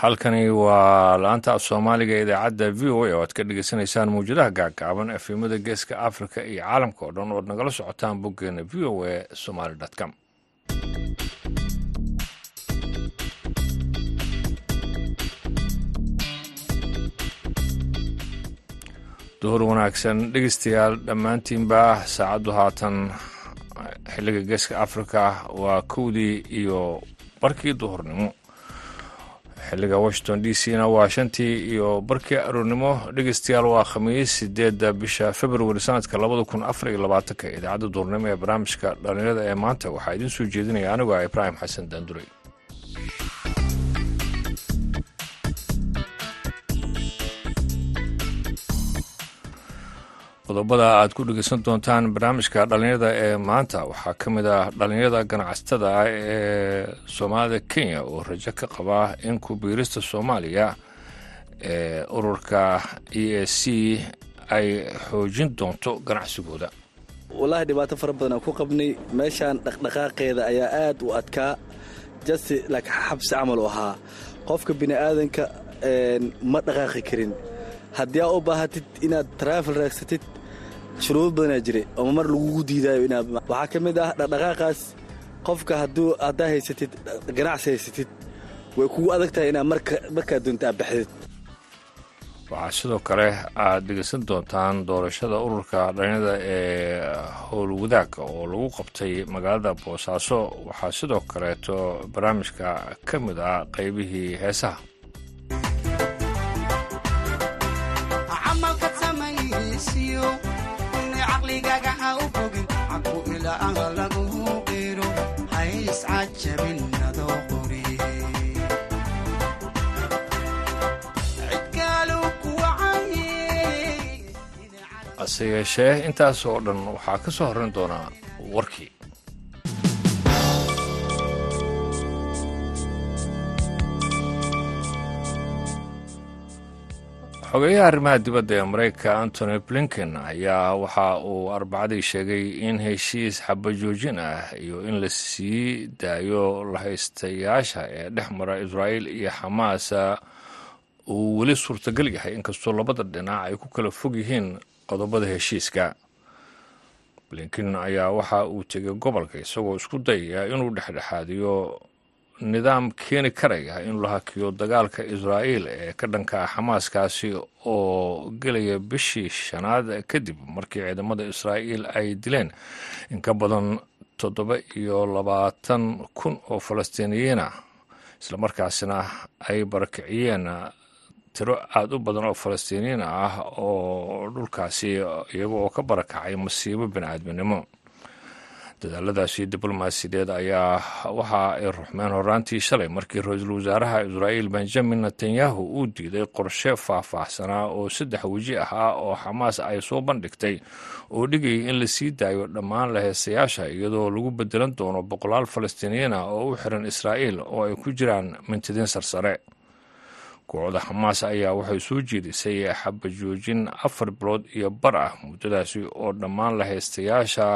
halkani waa la-anta af soomaaliga ee idaacadda v o a oo aad ka dhegeysaneysaan mawjadaha gaagaaban efemada geeska africa iyo caalamka oo dhan oad nagala socotaan boggeena v o a somaly com. Duhur wanaagsan dhegeystayaal dhammaantiinba saacaddu haatan xilliga geeska africa waa kowdii iyo barkii duhurnimo xilliga washington d c na waa shantii iyo barkii aroornimo dhegeystayaal waa khamiis sideedda bisha februari sanadka labada kun afar iyo labaatanka idaacadda duhurnimo ee barnaamijka dhallinyarada ee maanta waxaa idiin soo jeedinaya anigu ah ibraahim xasan daanduray qodobada aad ku dhegeysan doontaan barnaamijka dhallinyarada ee maanta. Waxaa ka mid ah dhallinyarada ganacsatada ah ee soomaalida kenya oo rajo ka qaba in kubiirista soomaaliya ee ururka e a c ay xoojin doonto ganacsigooda wallaahi dhibaato fara badan aan ku qabnay. Meeshaan dhaqdhaqaaqeeda ayaa aad u adkaa jasti like xabsi camal u ahaa. Qofka bini'aadanka ma dhaqaaqi karin. Haddii aa u baahatid inaad taraafil raagsatid shuruud badanaa jira oo mar lagugu diidaayo inaad waxaa ka mid ah dhaqdhaqaaqaas qofka hadduu haddaa haysatid ganacsi haysatid way kugu adag tahay inaad markaa doonta aad baxdid. Waxaa sidoo kale aad dhegeysan doontaan doorashada ururka dhalinyarada ee howlwadaagga oo lagu qabtay magaalada boosaaso waxaa sidoo kaleeto barnaamijka ka mid ah qaybihii heesaha hase yeeshee intaas oo dhan waxaa ka soo horrayn doonaa warkii xogeyaha arrimaha dibadda ee maraykanka antony blinken ayaa waxa uu arbacadii sheegay in heshiis xabajoojin ah iyo in la sii daayo lahaystayaasha ee dhex mara israa'iil iyo xamaas uu weli suurtagal yahay inkastoo labada dhinac ay ku kala fog yihiin qodobada heshiiska. Blinken ayaa waxa uu tegay gobolka isagoo isku dayaya inuu dhexdhexaadiyo nidaam keeni karaya in la hakiyo dagaalka israa'iil ee ka dhanka xamaaskaasi oo gelaya bishii shanaad kadib markii ciidamada israa'iil ay dileen. In ka badan toddoba iyo labaatan kun oo falastiiniyiina islamarkaasina ay barakiciyeen tiro aada u badan oo falastiiniyiin ah oo dhulkaasi iyaga oo ka barakacay masiibo bini-aadminimo dadaaladaasi diblomaasiyadeed ayaa waxa ay ruxmeen horaantii shalay markii ra'iisul wasaaraha israa'iil benjamin netanyahu uu diiday qorshe faah-faahsanaa oo saddex weji ahaa oo xamaas ay soo bandhigtay oo dhigayay in la sii daayo dhammaan laheesayaasha iyadoo lagu bedelan doono boqolaal falastiiniyiin ah oo u xiran israa'iil oo ay ku jiraan mintidiin sarsare. Kooxda xamaas ayaa waxay soo jeedisay xabajoojin afar bilood iyo bar ah muddadaasi oo dhammaan lahaystayaasha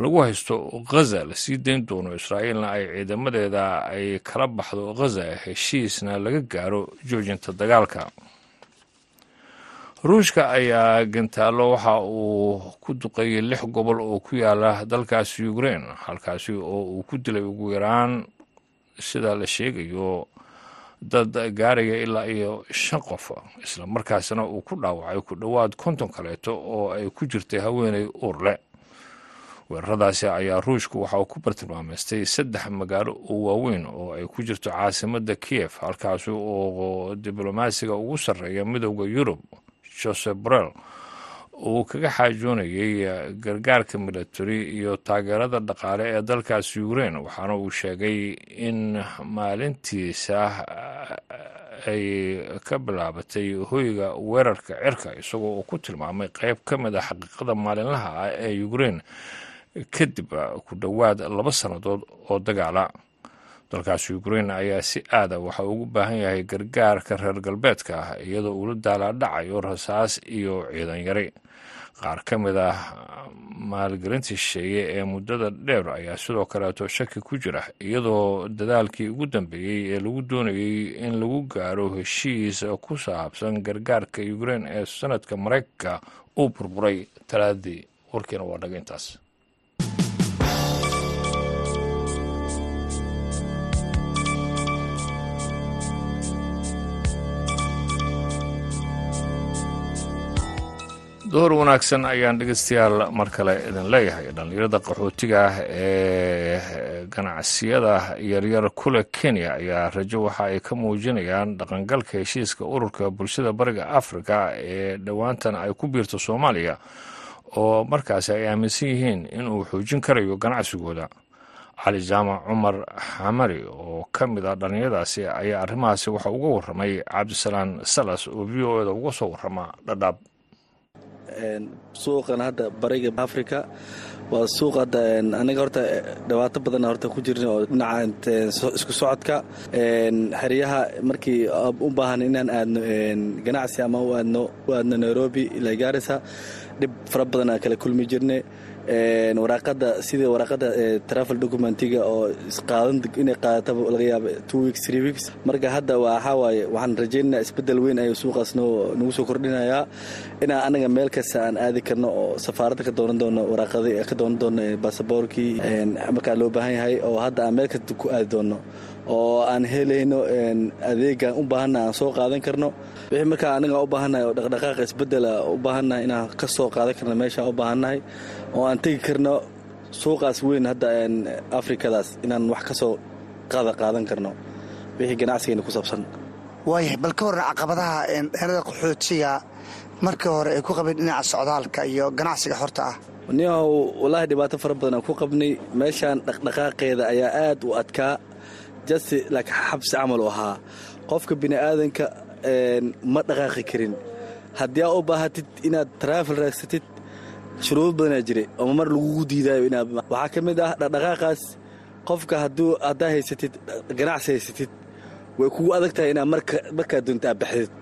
lagu haysto ghaza la sii dayn doono israa'iilna ay ciidamadeeda ay kala baxdo ghaza heshiisna laga gaaro joojinta dagaalka. Ruushka ayaa gantaallo waxa uu ku duqeeyey lix gobol oo ku yaalla dalkaasi ukrein halkaasi oo uu ku dilay ugu yaraan sida la sheegayo dad gaaraya ilaa iyo shan qof isla markaasna uu ku dhaawacay ku dhowaad konton kaleeto oo ay ku jirtay haweeney uur leh weeraradaasi ayaa ruushku waxa uu ku bartilmaameystay saddex magaalo oo waaweyn oo ay ku jirto caasimadda kiev halkaasi oo diblomaasiga ugu sarreeya midooda yurub joseph borel uu kaga xaajoonayay gargaarka milatari iyo taageerada dhaqaale ee dalkaasi ukrein waxaana uu sheegay in maalintiisa ay ka bilaabatay hoyga weerarka cirka isagoo uu ku tilmaamay qayb ka mid a xaqiiqada maalinlaha ah ee ukrein kadib ku dhowaad laba sannadood oo dagaala. Dalkaasi ukrain ayaa si aada waxa ugu baahan yahay gargaarka reer galbeedka ah iyadoo uula daalaadhacayo rasaas iyo ciidan yari. Qaar ka mid ah maalgelinta shisheeye ee muddada dheer ayaa sidoo kaleeto shaki ku jira iyadoo dadaalkii ugu dambeeyey ee lagu doonayey in lagu gaaro heshiis ku saabsan gargaarka ukrain ee sanadka maraykanka uu burburay talaadii. Warkiina waa dhaga intaas door wanaagsan ayaan dhegeystayaal mar kale idin leeyahay. Dhallinyarada qaxootiga ah ee ganacsiyada yaryar kule kenya ayaa rajo waxa ay ka muujinayaan dhaqangalka heshiiska ururka bulshada bariga afrika ee dhowaantan ay ku biirto soomaaliya oo markaasi ay aaminsan yihiin inuu xoojin karayo ganacsigooda cali jaamac cumar xamari oo ka mid ah dhallinyaradaasi ayaa arrimahaasi waxa uga warramay cabdisalaan salas oo v o eda uga soo warrama dhadhaab suuqan hadda bariga africa waa suuq hadda aniga horta dhibaato badan horta ku jirna oo dhinaca isku socodka. Xeryaha markii u baahan inaan aadno ganacsi ama u aadno nairobi ilaa gaarisa dhib fara badan aan kala kulmi jirne waraaqada sida waraaqada travel documentiga oo inay qaadata laga yaaba two weeks three weeks. Marka hadda waxaa waaye waxaan rajaynaynaa isbeddel weyn ayuu suuqaas nagu soo kordhinayaa. Inaan anaga meel kasta aan aadi karno oo safaaradda ka doonan doono waraaqadii ka doonan doono baasaboorkii markaa loo baahan yahay oo hadda aan meel kasta ku aadi doono. Oo aan helayno adeegaan u baahanna aan soo qaadan karno wixii markaa anaga u baahannahay oo dhaqdhaqaaqa isbeddela u baahannahay inaan ka soo qaadan karno meeshaan u baahannahay oo aan tegi karno suuqaas weyn hadda afrikadaas inaan wax ka soo qaada qaadan karno. Wixii ganacsigeena ku saabsan. Waayahay bal ka warran caqabadaha dhalada qaxootiga markii hore ay ku qabeen dhinaca socdaalka iyo ganacsiga xorta ah. Niyahow wallaahi dhibaato fara badan aan ku qabnay. Meeshaan dhaqdhaqaaqeeda ayaa aad u adkaa jasti laakiin xabsi camal u ahaa. Qofka bini aadanka ma dhaqaaqi karin. Haddii aa u baahatid inaad taraafil raagsatid shuruud badanaa jira oo mar lagugu diidaayo waxaa ka mid ah dhaqdhaqaaqaas. Qofka haddaa haysatid ganacsi haysatid way kugu adag tahay inaad markaa doonta aad baxdid.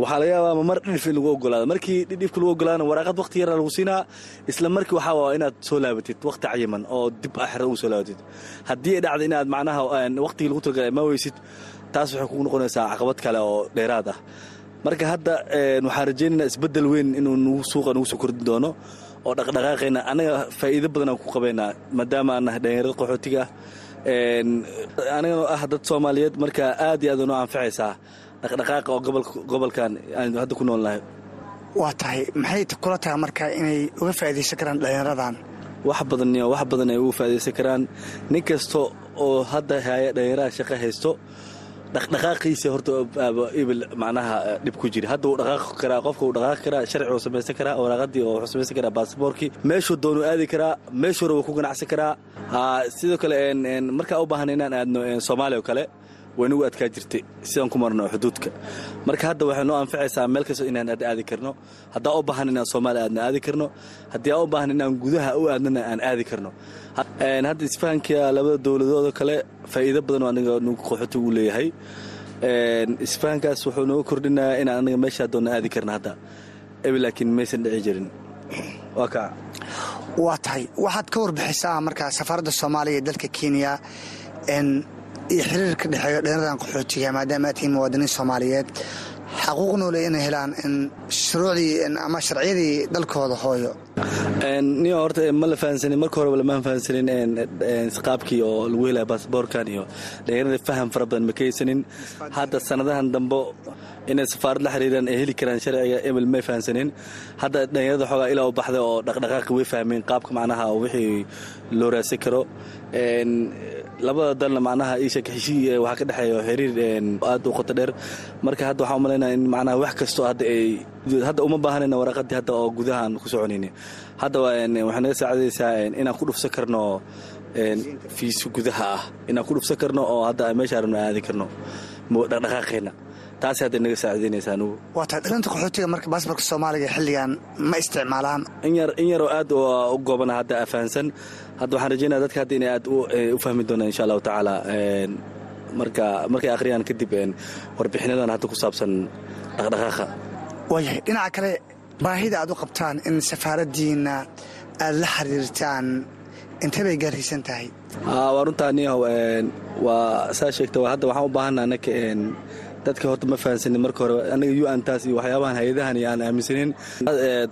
Waxaa laga yaabaa mar dhidhif in lagu ogolaado markii dhidhifka lagu ogolaana waraaqad waqti yaraa lagu siinaa isla markii waxaa waa inaad soo laabatid waqti cayiman oo dib axira ugu soo laabatid. Haddii ay dhacda inaad macnaha waqtigii lagu talagalay ma weysid taas waxay kugu noqonaysaa caqabad kale oo dheeraad ah. Marka hadda waxaan rajaynaynaa isbeddel weyn inuu suuqa nagu soo kordhin doono oo dhaqdhaqaaqayna annaga faa'iido badan aan ku qabaynaa maadaama aan nahay dhalinyarada qaxootiga ah anigana ah dad soomaaliyeed marka aad iyo aad noo anfacaysaa dhaqdhaqaaqa oo gobolkan aan hadda ku noolnahay waa tahay maxay kula tahay marka inay uga faa'iidaysan karaan dhallinyaradan? Wax badan wax badan ay uga faa'iidaysan karaan. Nin kasta oo hadda haya dhallinyaraha shaqo haysto dhaqdhaqaaqiisa horta ibil macnaha dhib ku jira hadda wuu dhaqaaqi karaa qofka wuu dhaqaaqi karaa sharci wuu samaysan karaa waraaqadii oo wuxuu samaysan karaa baasaboorkii meeshuu doonuu aadi karaa meeshuu raba ku ganacsan karaa. Sidoo kale markaa u baahan inaan aadno soomaaliya oo kale way nagu adkaa jirtay sidaan ku marno xuduudka. Marka hadda waxay noo anfacaysaa meel kastoo inaan aadi karno haddaa u baahan inaan soomaaliya aadna aadi karno haddii aan u baahan inaan gudaha u aadnana aan aadi karno. Hadda isfahanka labada dowladoodo kale faa'iido badan aniga nagu qaxooti uu leeyahay. Isfahankaas wuxuu nooga kordhinayaa inaan aniga meeshaa doonna aadi karna hadda. Ebi laakiin maysan dhici jirin. Waa kaa. Waa tahay. Waxaad ka warbixisaa markaa safaaradda soomaaliya ee dalka kenya iyo xiriirka dhexeeya dhalinadan qaxootiga maadaama aad tihiin muwaadiniin soomaaliyeed xaquuq noole inay helaan shuruucdii ama sharciyadii dalkooda hooyo. Niyo horta ma la fahansanin marka horeba lama fahansanin qaabkii oo lagu helaya baasaboorkan iyo dhalinyarada faham fara badan ma ka haysanin hadda sanadahan dambe inay safaarad la xiriiraan ay heli karaan sharciga emil may fahansanin. Hadda dhalinyarada xoogaa ilaa u baxday oo dhaqdhaqaaqi way fahmeen qaabka macnaha wixii loo raadsan karo. Labada dalna macnaha iisheek heshii waxaa ka dhexeeya xiriir aad u qoto dheer. Marka hadda waxaan u malaynaya in macnaha wax kastoo hadda ay hadda uma baahanayna waraaqadii hadda oo gudahaan ku soconayni. Hadda waxay naga saacidaysaa inaan ku dhufsan karno fiis gudaha ah. Inaan ku dhufsan karno oo hadda meesha rabno aadi karno. Dhaqdhaqaaqeena taas hadda naga saacidaynaysaa anugu waa tahay dhalinta qaxootiga marka baasbarka soomaaliga xilligan ma isticmaalaan. In yar in yaroo aad u goobana hadda afahansan hadda waxaan rajaynaya dadka hadda inay aad u fahmi doonaan insha allahu tacaala marka markay akhriyaan kadib warbixinadan hadda ku saabsan dhaqdhaqaaqa. Waayahay dhinaca kale baahida aad u qabtaan in safaaraddiinna aad la xiriirtaan intee bay gaarsiisan tahay? Waa runtaa niyahow waa saa sheegta hadda waxaan u baahana anaka dadka horta ma fahansanin marka hore. Anaga u n taas iyo waxyaabahan hay'adahan iyo aan aaminsanin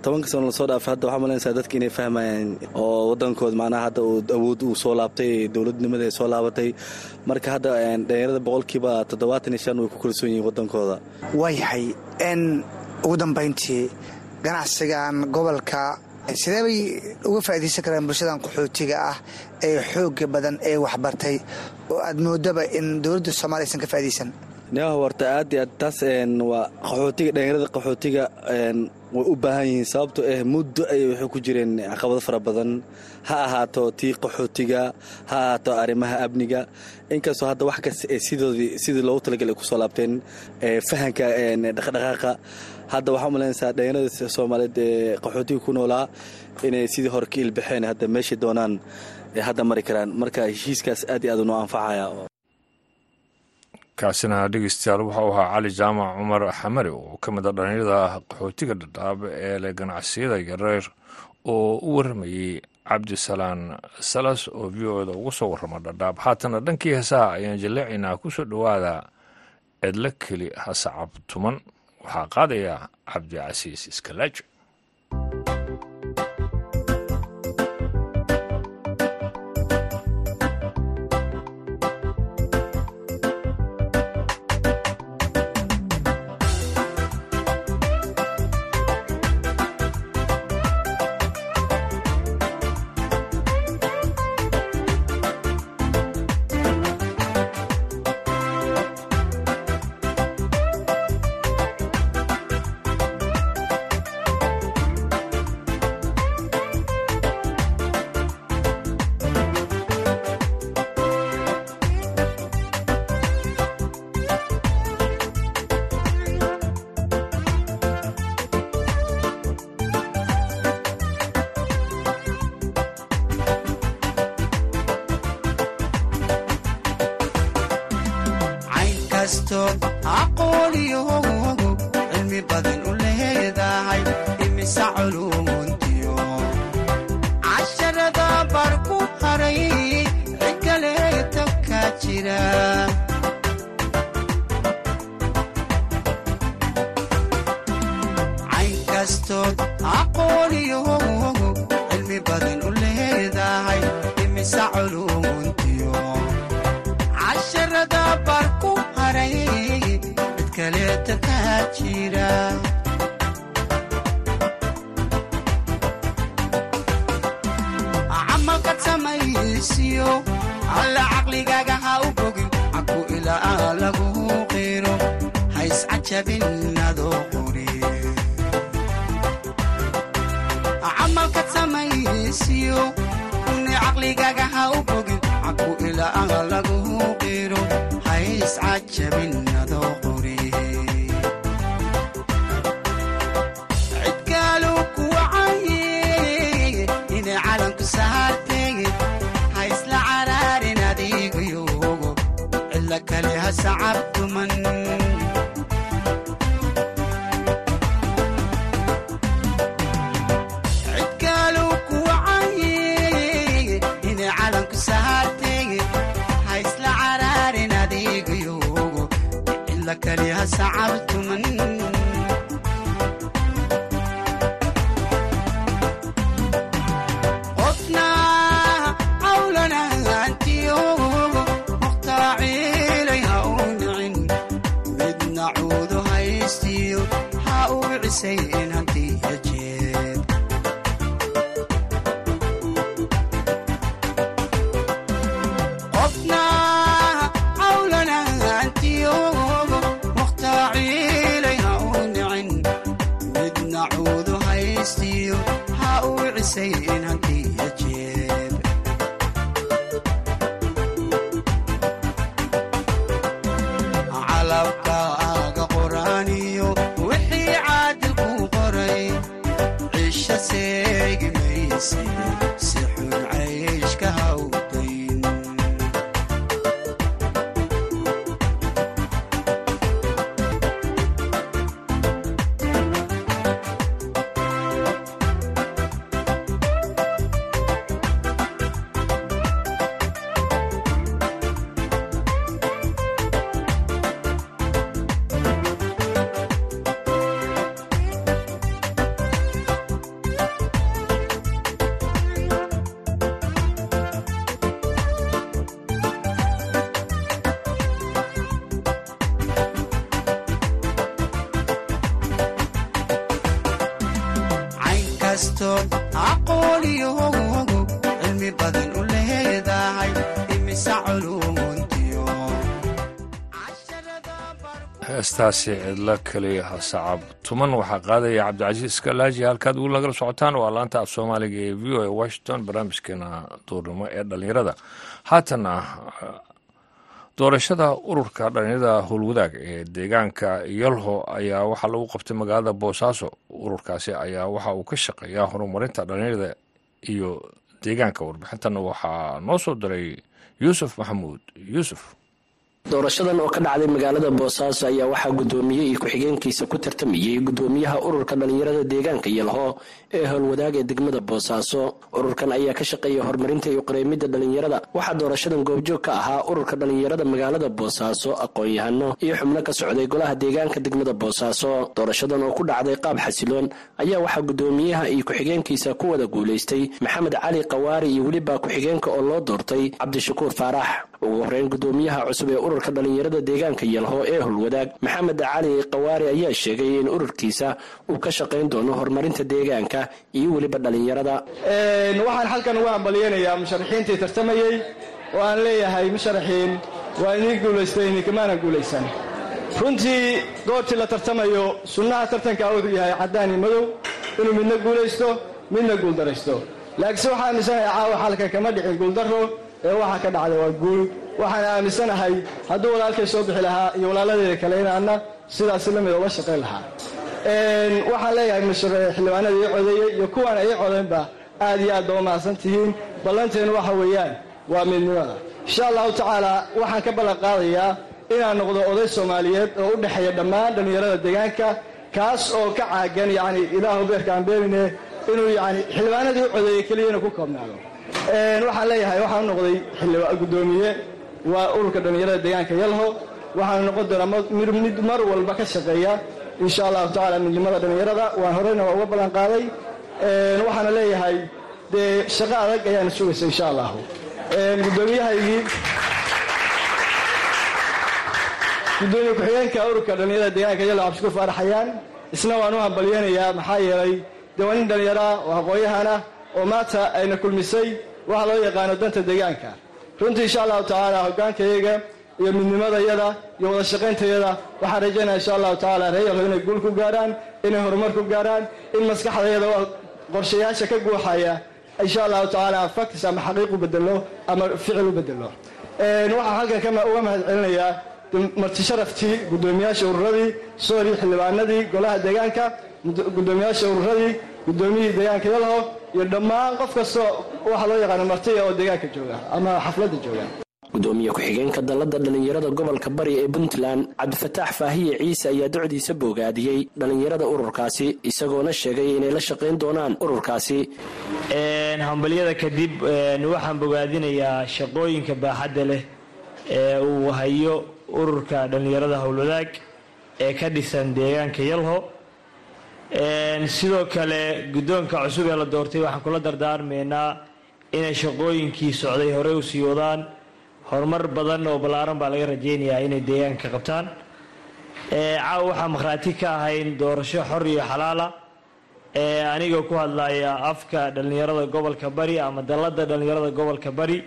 tobanka sano la soo dhaafay hadda waxaa malanaysaa dadka inay fahmayaan oo waddankooda macnaha hadda uu awood uu soo laabtay dowladnimada ay soo laabatay. Marka hadda dhalinyarada boqolkiiba toddobaatan iyo shan way ku kalsoon yihiin waddankooda. Waayahay n ugu dambayntii ganacsigan gobolka sidee bay uga faa'iidaysan karaan bulshadan qaxootiga ah ee xooga badan ee waxbartay? Oo aad moodaba in dowladda soomaliya aysan ka faa'iidaysan niyaha horta aad iyo aad taas qaxootiga dhalinyarada qaxootiga way u baahan yihiin sababtoo ah muddo ayay waxay ku jireen caqabado fara badan. Ha ahaato tii qaxootiga ha ahaato arrimaha amniga. Inkastoo hadda wax kasta sidoodii sidii loogu talagalay ku soo laabteen fahanka dhaqdhaqaaqa hadda waxaa umalaynaysaa dhalinyarada soomaaliyeed ee qaxootiga ku noolaa inay sidii hore ka ilbaxeen hadda meeshay doonaan hadda mari karaan. Marka heshiiskaas aad iyo aad unoo anfacaya kaasina dhegeystayaal wuxuu ahaa cali jaamac cumar xamari oo ka mid a dhallinyarada qaxootiga dhadhaab ee leh ganacsiyada yareer oo u warramayey cabdisalaan salas oo v o da ugu soo warrama dhadhaab. Haatana dhankii heesaha ayaan jaleecaynaa ku soo dhowaada edla keli hasacab tuman. Waxaa qaadaya cabdicasiis iskalaajo gaarsiiyo alla caqligaaga ha u bogin caku ilaa lagu qiro ha iscajabin adoo qori camalkaad samaysiyo une caqligaaga ha u bogin caku ilaa lagu qiro ha iscajabin tacab heestaasi cidlo keliya sacab tuman waxaa qaadaya cabdicasiis kalaaji halkaad ugu lagala socotaan waa laanta af soomaaliga ee v o a washington barnaamijkeena duurnimo ee dhallinyarada. Haatana doorashada ururka dhallinyarada howlwadaag ee deegaanka yalho ayaa waxaa lagu qabtay magaalada boosaaso ururkaasi ayaa waxa uu ka shaqeeyaa horumarinta dhallinyarada iyo deegaanka warbixintan. Waxaa noo soo diray yuusuf maxamuud. Yuusuf doorashadan oo ka dhacday magaalada boosaaso ayaa waxaa guddoomiye iyo ku-xigeenkiisa ku tartamayey guddoomiyaha ururka dhallinyarada deegaanka yalho ee howlwadaag ee degmada boosaaso. Ururkan ayaa ka shaqeeya horumarinta iyo qareemidda dhallinyarada. Waxaa doorashadan goobjoog ka ahaa ururka dhallinyarada magaalada boosaaso aqoon-yahano iyo xubno ka socday golaha deegaanka degmada boosaaso. Doorashadan oo ku dhacday qaab xasiloon ayaa waxaa guddoomiyaha iyo ku-xigeenkiisa ku wada guulaystay maxamed cali kawaari iyo weliba ku-xigeenka oo loo doortay cabdishakuur faarax ugu horeyn guddoomiyaha cusub ee ururka dhallinyarada deegaanka yalho ee howlwadaag maxamed cali kawaari ayaa sheegay in ururkiisa uu ka shaqayn doono horumarinta deegaanka iyo weliba dhallinyarada. Waxaan halkan uga hambalyeynayaa musharaxiintii tartamayey oo aan leeyahay musharaxiin waa idiin guulaystay idinkamaana guulaysan runtii goortii la tartamayo sunnaha tartanka wuxuu yahay caddaani madow inuu midna guulaysto midna guuldaraysto. Laakiinse waxaan aaminsanahay caawa xalkan kama dhicin guuldarro ee waxaa ka dhacda waa guul. Waxaan aaminsanahay hadduu walaalkay soo bixi lahaa iyo walaaladeeda kale inaanna sidaasi la mid uga shaqayn lahaa. Waxaan leeyahay xildhibaanada ii codeeyey iyo kuwaana ii codaynba aad iyo aad ba u mahadsan tihiin. Ballanteenu waxa weeyaan waa midnimada. Insha allahu tacaala waxaan ka ballan qaadayaa inaan noqdo oday soomaaliyeed oo u dhexeeya dhammaan dhallinyarada deegaanka kaas oo ka caagan yacni ilaahu beerkaan beemine inuu yani xildhibaanadii u codeeyey keliya inuu ku koobnaado waxaan leeyahay waxaan u noqday guddoomiye. Waa ururka dhallinyarada deegaanka yalho. Waxaanu noqon doonaa mid mar walba ka shaqeeya. Insha allahu tacala midnimada dhallinyarada. Waan horeyna waa uga ballan qaaday. Waxaana leeyahay dee shaqo adag ayaana sugaysa insha allahu gudoomiyahaygii gudoomiye ku-xigeenka ururka dhallinyarada deegaanka yalho cabdishukuur faaraxayaan. Isna waan u hambalyeynayaa maxaa yeelay dee waa nin dhallinyaraa oo aqoon-yahanah oo maanta ayna kulmisay waxa loo yaqaano danta deegaanka. Runtii insha allahu tacaala hogaankayaga iyo midnimadayada iyo wada shaqayntayada waxaan rajaynaya insha allahu tacala reeyalho inay guul ku gaarhaan inay horumar ku gaarhaan in maskaxdayada qorshayaasha ka guuxaya insha allahu tacaala faktis ama xaqiiq u bedelo ama ficil u bedelo. Waxaan halkan uga mahad celinayaa marti sharaftii guddoomiyaasha ururadii soori xildhibaanadii golaha deegaanka guddoomiyaasha ururadii guddoomiyihii deegaanka yalho iyo dhammaan qof kastoo waxa loo yaqaano martiya oo deegaanka jooga ama xafladda jooga. Gudoomiye ku-xigeenka dalladda dhallinyarada gobolka bari ee puntland cabdifataax faahiye ciise ayaa docdiisa boogaadiyey dhallinyarada ururkaasi isagoona sheegay inay la shaqayn doonaan ururkaasi. Hambalyada kadib waxaan bogaadinayaa shaqooyinka baaxadda leh ee uu hayo ururka dhallinyarada howlwadaag ee ka dhisan deegaanka yalho sidoo kale guddoonka cusub ee la doortay waxaan kula dardaarmaynaa inay shaqooyinkii socday horey u sii wadaan. Horumar badan oo ballaaran baa laga rajaynayaa inay deegaanka qabtaan. Caawa waxaa makhraati ka ahayn doorasho xor iyo xalaala anigoo ku hadlaya afka dhallinyarada gobolka bari ama dalladda dhallinyarada gobolka bari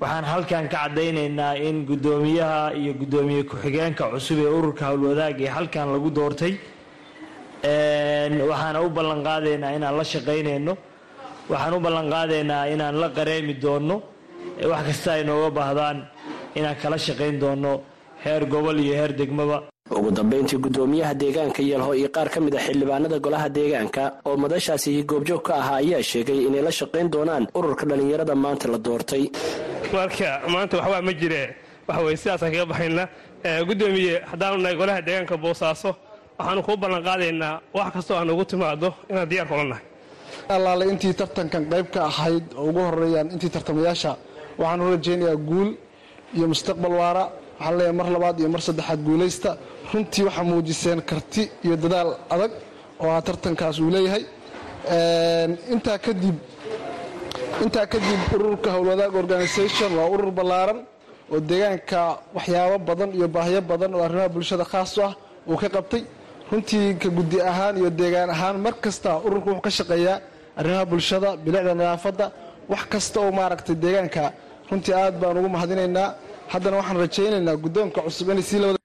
waxaan halkan ka caddaynaynaa in guddoomiyaha iyo guddoomiye ku-xigeenka cusub ee ururka howlwadaag ee halkan lagu doortay waxaana u ballan qaadaynaa inaan la shaqaynayno. Waxaan u ballan qaadaynaa inaan la qareemi doonno wax kasta ay nooga baahdaan inaan kala shaqayn doonno heer gobol iyo heer degmaba. Ugu dambayntii guddoomiyaha deegaanka yalho iyo qaar ka mid a xildhibaanada golaha deegaanka oo madashaasi goobjoog ka ahaa ayaa sheegay inay la shaqayn doonaan ururka dhallinyarada maanta la doortay. Marka maanta waxbaa ma jire waxa weye sidaasaan kaga baxayna. Guddoomiye haddaanu nahay golaha deegaanka boosaaso waxaanu kuu ballan qaadaynaa wax kastoo aan ugu timaado inaan diyaar kula nahay allaale intii tartankan qayb ka ahayd oo ugu horeeyaan intii tartamayaasha waxaan u rajaynayaa guul iyo mustaqbal waara. Waxaan leeyahay mar labaad iyo mar saddexaad guulaysta. Runtii waxaa muujiseen karti iyo dadaal adag oo ah tartankaas uu leeyahay. Intaa kadib intaa kadib ururka howlwadaag organisation waa urur ballaaran oo deegaanka waxyaabo badan iyo baahyo badan oo arrimaha bulshada khaas ah uu ka qabtay runtii ka guddi ahaan iyo deegaan ahaan mar kasta ururku wuxuu ka shaqeeyaa arrimaha bulshada bilicda nadaafadda wax kasta oo maaragtay deegaanka. Runtii aad baan ugu mahadinaynaa. Haddana waxaan rajaynaynaa guddoonka cusub inay sii lawada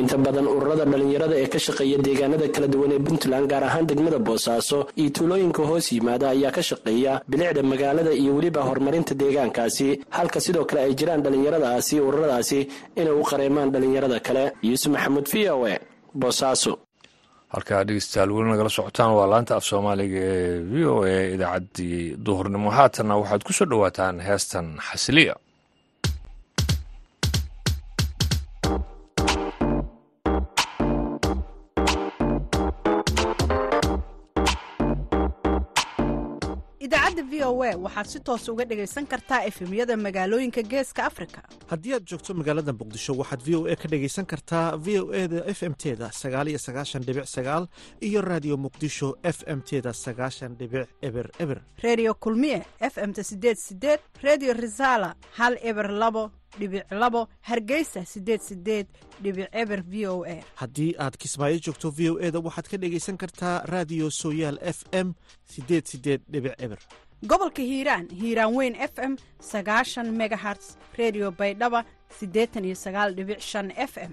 inta badan ururada dhallinyarada ee ka shaqeeya deegaanada kala duwan ee puntland gaar ahaan degmada boosaaso iyo tuulooyinka hoos yimaada ayaa ka shaqeeya bilicda magaalada iyo weliba horumarinta deegaankaasi. Halka sidoo kale ay jiraan dhallinyaradaasi ururadaasi inay u qareemaan dhallinyarada kale. Yuusuf maxamuud v o e boosaaso halkaa dhegeystayaal weli nagala socotaan waa laanta af soomaaliga ee v o a idaacaddii duhurnimo. Haatanna waxaad ku soo dhowaataan heestan xasiliya idaacadda v o a waxaad si toos uga dhegaysan kartaa efemyada magaalooyinka geeska afrika. Haddii aad joogto magaalada muqdisho waxaad v o a ka dhegaysan kartaa v o e da f m teda sagaal iyo sagaashan dhibic sagaal iyo raadiyo muqdisho f m teda sagaashan dhibic eber eber. Reediyo kulmiye f m-ta sideed sideed reediyo risaala hal eber labo dhibic labo hargeysa sideed sideed dhibic eber v o a. Haddii aad kismaayo joogto v o e da waxaad ka dhegaysan kartaa raadiyo sooyaal f m sideed sideed dhibic eber. Gobolka hiiraan hiiraan weyn f m sagaashan megaherts redio baydhaba siddeetan iyo sagaal dhibic shan f m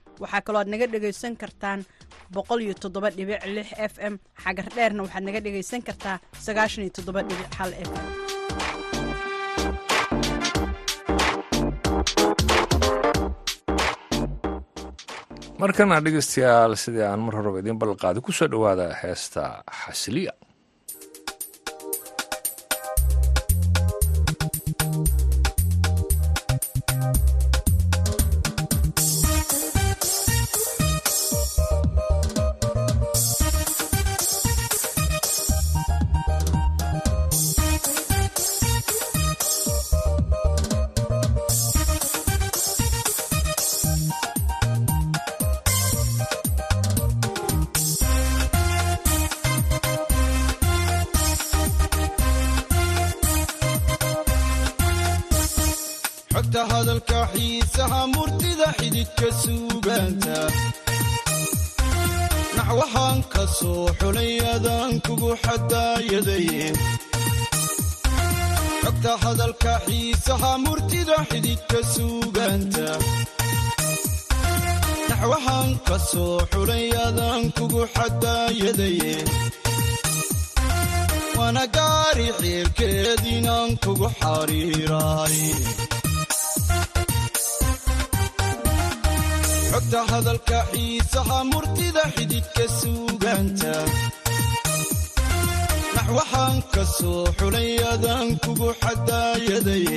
waxaa kaloo aad naga dhegaysan kartaan boqol f m. Xagar dheerna waxaad naga dhegaysan kartaa sagaashan iyo toddoba f m. Markana dhegeystayaal sidii aan mar horeba idiin ballanqaaday ku soo dhowaada heesta xasiliya hadalka xiisaha murtida xididka suugaanta. Naxwahaan ka soo xulay adaan kugu xadaayaday xogta hadalka xiisaha murtida xididka suugaanta. Naxwahaan ka soo xulay adaan kugu xadaayaday waana gaari xiilkeediinaan kugu xariiraay xogta hadalka xiisaha murtida xididka suugaanta. Naxwahaan ka soo xulay adaan kugu xadaayaday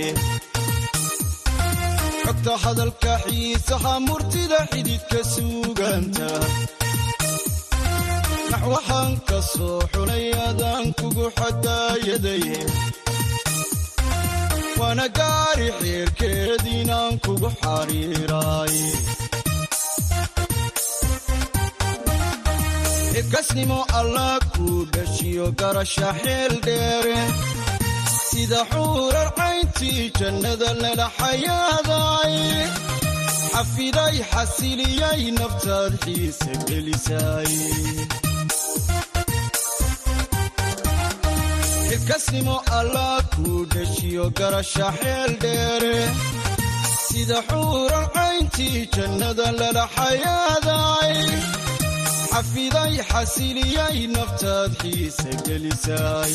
xogta hadalka xiisaha murtida xididka suugaanta. Naxwahaan ka soo xulay adaan kugu xadaayaday waana gaari xiirkeediinaan kugu xariiraay xilkasnimo allah kuu dhashiyo garasha xeel dheere. Sida xuurar cayntii jannada lala xayaaday xafiday xasiliyay naftaad xiise gelisay. Xilkasnimo allah kuu dhashiyo garasha xeel dheere. Sida xuurar cayntii jannada lala xayaaday xafiday xasiliyay naftaad xiise gelisay.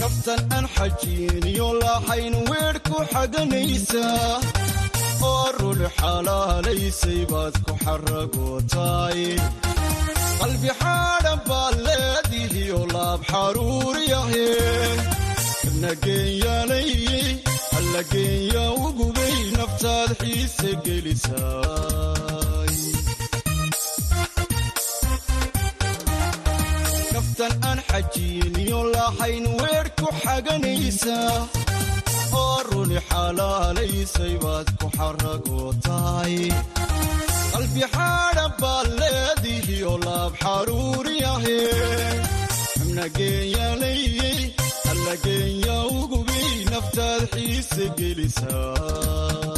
Kaftan aan xajiiniyo lahayn weedh ku xaganaysaa oo rul xalaalaysay baad ku xaragootaay qalbi xaadhan baad leedihiyo laab xaruuriyahe nageenyaalayey allageenya ugubay naftaad xiise gelisay. Kaftan aan xajiiniyo lahayn weedh ku xaganaysaa oo runi xalaalaysay baad ku xaragootahay qalbi xaadhan baad leedihiyo laab xaruuriyahe xubnageenyalayey allageenya ugubay naftaad xiise gelisaay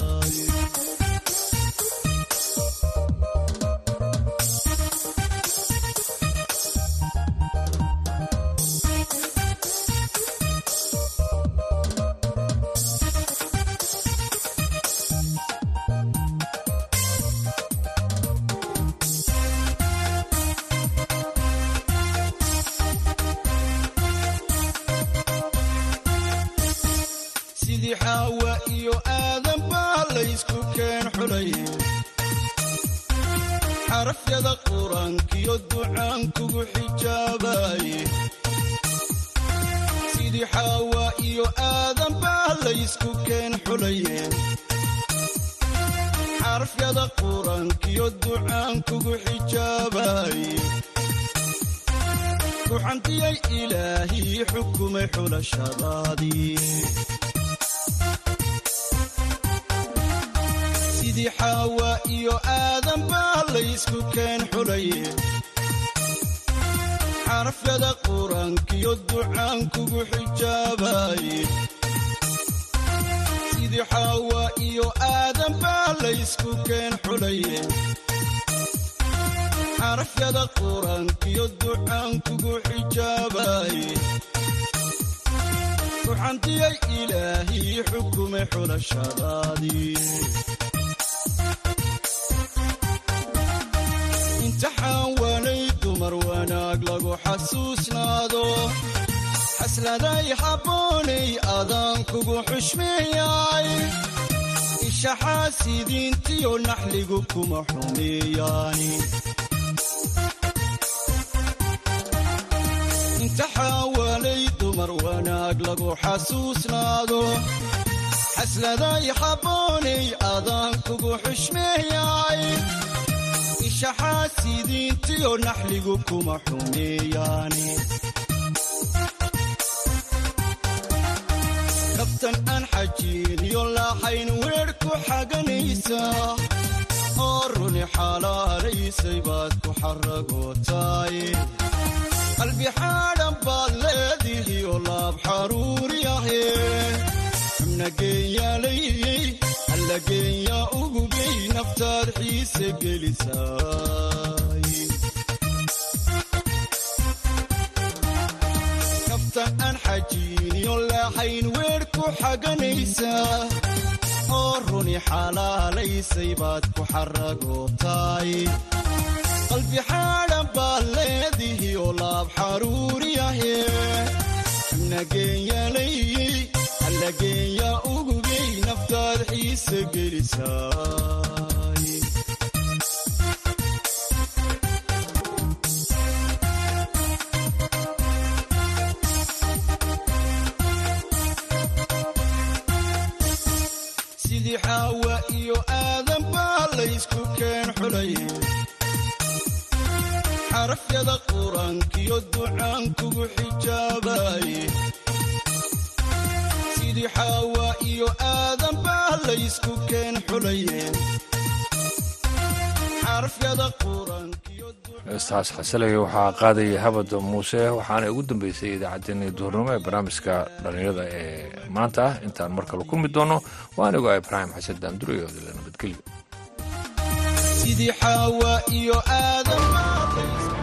iyo aadan baa laysku keen xulaye xarafyada qur'aankiyo ducaan kugu xijaabaye kuxantiyay ilaahii xukumay xulashadaadii sidii xaawa iyo aadan baa laysku keen xulaye xarafyada qur'aankiyo ducaan kugu xijaabaye sidii xaawa iyo aadan baa laysku keen xulaye xarafyada qur'aankiyo ducaan kugu xijaabaye kuxantiyay ilaahii xukumay xulashadaadii dumar wanaag lagu xasuusnaado. Xasladay habboonay adaan kugu xushmeeyay. Ishaxaasidiintiyo naxligu kuma xumeeyaani imtixaan waanay dumar wanaag lagu xasuusnaado. Xasladay habboonay adaan kugu xushmeeyay ishaxaasidiintiyo naxligu kuma xumeeyaani kabtan aan xajiiniyo laaxayn weer ku xaganaysa oo runi xalaalaysay baad ku xaragootaay qalbi xaadhan baad leedihiyo laab xaruuriyahe xubnageenyaalayey allageenya ugubay naftaad xiise gelisaay kabtan aan xajiiniyo laaxayn weer ku xaganaysa oo runi xalaalaysay baad ku xaragootaay. Qalbi xaadhan baad leedihiyo laab xaruuriyahe xubnageenyaalayey allageenya ugubay naftaad xiise gelisaay. Sidii xaawa iyo aadan baa laysku keen xulay. Xarafyada qur'aankiyo kugu xijaabaye xaawa iyo aadan baa laysku keen xulaye xarafyada qur'aankiyo heestaas xasilaya waxaa qaadaya habada muuse waxaana ugu dambeysay idaacaddeenii duhurnimo ee barnaamijka dhallinyarada ee maanta. Ah intaan mar kale kulmi doono waa anigoo ibraahim xasan nabadgelyo xaawa iyo baa laysku